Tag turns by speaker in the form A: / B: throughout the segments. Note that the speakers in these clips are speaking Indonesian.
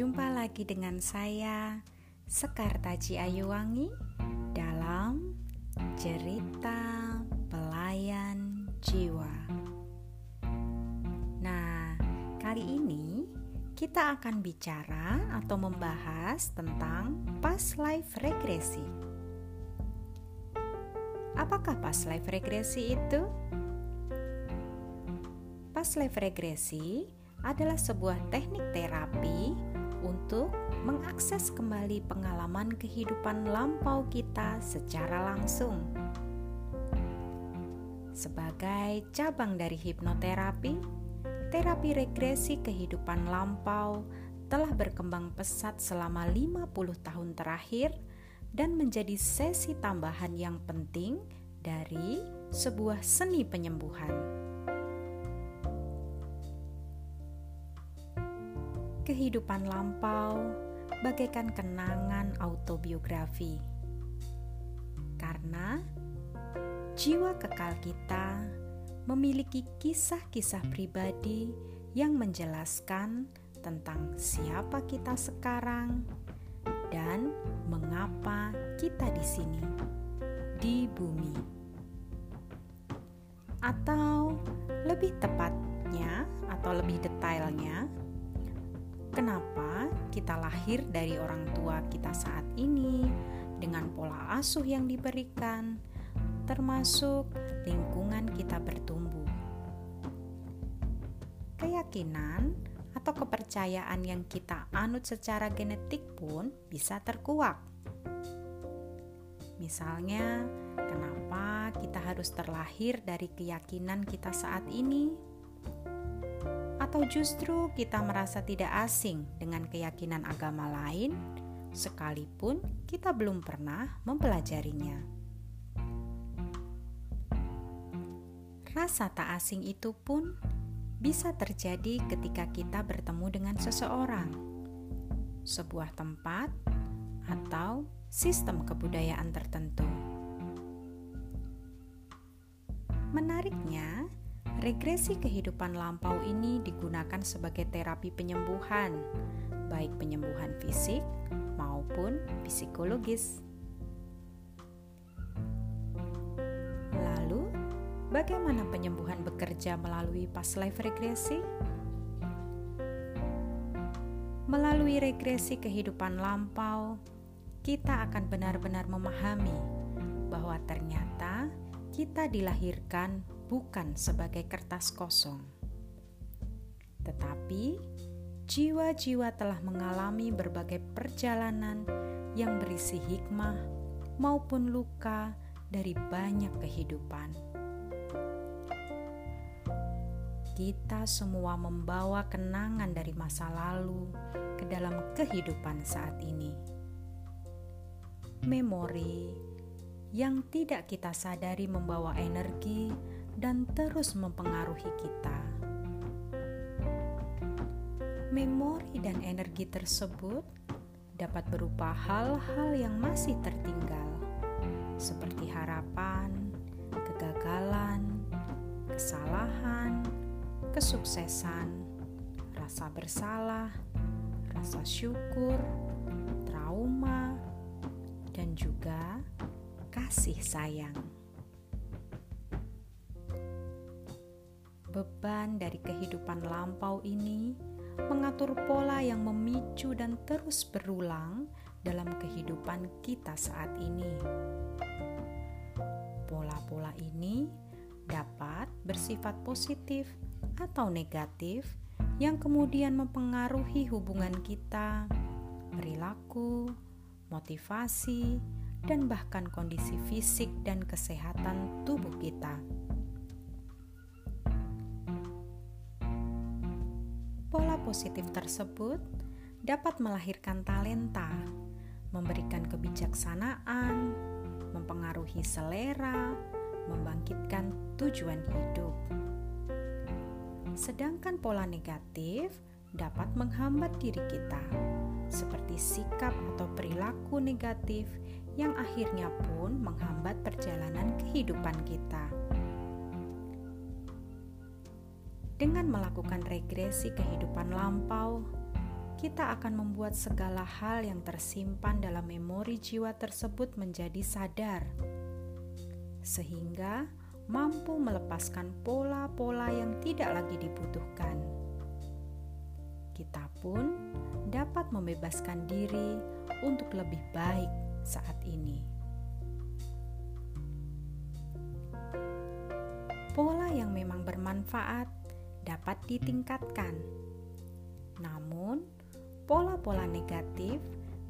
A: Jumpa lagi dengan saya, Sekar Taji Ayuwangi, dalam cerita pelayan jiwa. Nah, kali ini kita akan bicara atau membahas tentang past life regresi. Apakah past life regresi itu? Past life regresi adalah sebuah teknik terapi untuk mengakses kembali pengalaman kehidupan lampau kita secara langsung. Sebagai cabang dari hipnoterapi, terapi regresi kehidupan lampau telah berkembang pesat selama 50 tahun terakhir dan menjadi sesi tambahan yang penting dari sebuah seni penyembuhan. Kehidupan lampau bagaikan kenangan autobiografi. Karena jiwa kekal kita memiliki kisah-kisah pribadi yang menjelaskan tentang siapa kita sekarang dan mengapa kita di sini di bumi. Atau lebih tepatnya atau lebih detailnya, kenapa kita lahir dari orang tua kita saat ini dengan pola asuh yang diberikan, termasuk lingkungan kita bertumbuh. Keyakinan atau kepercayaan yang kita anut secara genetik pun bisa terkuak. Misalnya, kenapa kita harus terlahir dari keyakinan kita saat ini? Atau justru kita merasa tidak asing dengan keyakinan agama lain, sekalipun kita belum pernah mempelajarinya. Rasa tak asing itu pun bisa terjadi ketika kita bertemu dengan seseorang, sebuah tempat, atau sistem kebudayaan tertentu. Menariknya, Regresi kehidupan lampau ini digunakan sebagai terapi penyembuhan, baik penyembuhan fisik maupun psikologis. Lalu, bagaimana penyembuhan bekerja melalui past life regresi? Melalui regresi kehidupan lampau, kita akan benar-benar memahami bahwa ternyata kita dilahirkan bukan sebagai kertas kosong, tetapi jiwa-jiwa telah mengalami berbagai perjalanan yang berisi hikmah maupun luka dari banyak kehidupan. Kita semua membawa kenangan dari masa lalu ke dalam kehidupan saat ini. Memori yang tidak kita sadari membawa energi dan terus mempengaruhi kita. Memori dan energi tersebut dapat berupa hal-hal yang masih tertinggal, seperti harapan, kegagalan, kesalahan, kesuksesan, rasa bersalah, rasa syukur, trauma, dan juga kasih sayang. Beban dari kehidupan lampau ini mengatur pola yang memicu dan terus berulang dalam kehidupan kita saat ini. Pola-pola ini dapat bersifat positif atau negatif yang kemudian mempengaruhi hubungan kita, perilaku, motivasi, dan bahkan kondisi fisik dan kesehatan tubuh kita. Positif tersebut dapat melahirkan talenta, memberikan kebijaksanaan, mempengaruhi selera, membangkitkan tujuan hidup. Sedangkan pola negatif dapat menghambat diri kita, seperti sikap atau perilaku negatif yang akhirnya pun menghambat perjalanan kehidupan kita. Dengan melakukan regresi kehidupan lampau, kita akan membuat segala hal yang tersimpan dalam memori jiwa tersebut menjadi sadar, sehingga mampu melepaskan pola-pola yang tidak lagi dibutuhkan. Kita pun dapat membebaskan diri untuk lebih baik saat ini. Pola yang memang bermanfaat dapat ditingkatkan, namun pola-pola negatif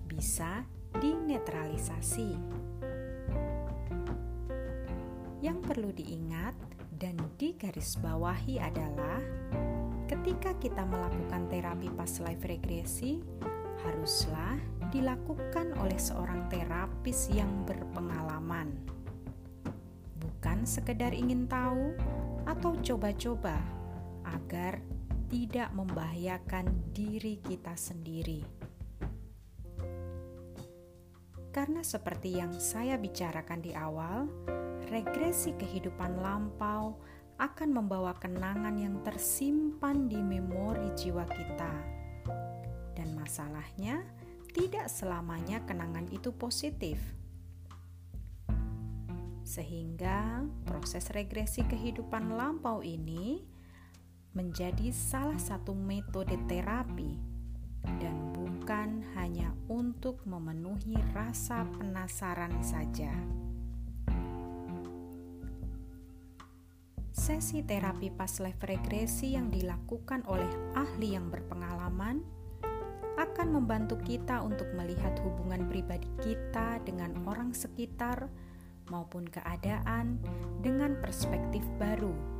A: bisa dinetralisasi. Yang perlu diingat dan digarisbawahi adalah ketika kita melakukan terapi past life regresi haruslah dilakukan oleh seorang terapis yang berpengalaman. Bukan sekedar ingin tahu atau coba-coba agar tidak membahayakan diri kita sendiri. Karena seperti yang saya bicarakan di awal, regresi kehidupan lampau akan membawa kenangan yang tersimpan di memori jiwa kita. Dan masalahnya, tidak selamanya kenangan itu positif. Sehingga proses regresi kehidupan lampau ini menjadi salah satu metode terapi dan bukan hanya untuk memenuhi rasa penasaran saja. Sesi terapi pas life regresi yang dilakukan oleh ahli yang berpengalaman akan membantu kita untuk melihat hubungan pribadi kita dengan orang sekitar maupun keadaan dengan perspektif baru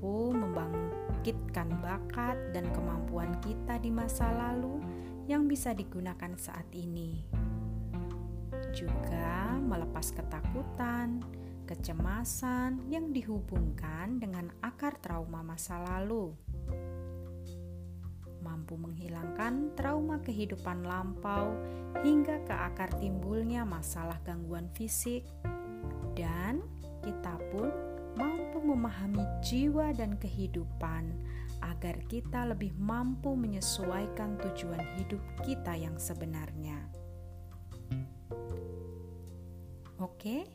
A: mampu membangkitkan bakat dan kemampuan kita di masa lalu yang bisa digunakan saat ini. Juga melepas ketakutan, kecemasan yang dihubungkan dengan akar trauma masa lalu. Mampu menghilangkan trauma kehidupan lampau hingga ke akar timbulnya masalah gangguan fisik, dan kita pun mampu memahami jiwa dan kehidupan agar kita lebih mampu menyesuaikan tujuan hidup kita yang sebenarnya. Oke,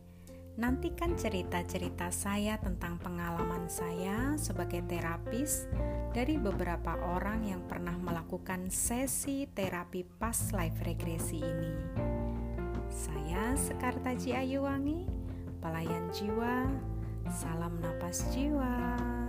A: nantikan cerita-cerita saya tentang pengalaman saya sebagai terapis dari beberapa orang yang pernah melakukan sesi terapi pas life regresi ini. Saya Sekartaji Ayuwangi, pelayan jiwa Salam napas jiwa.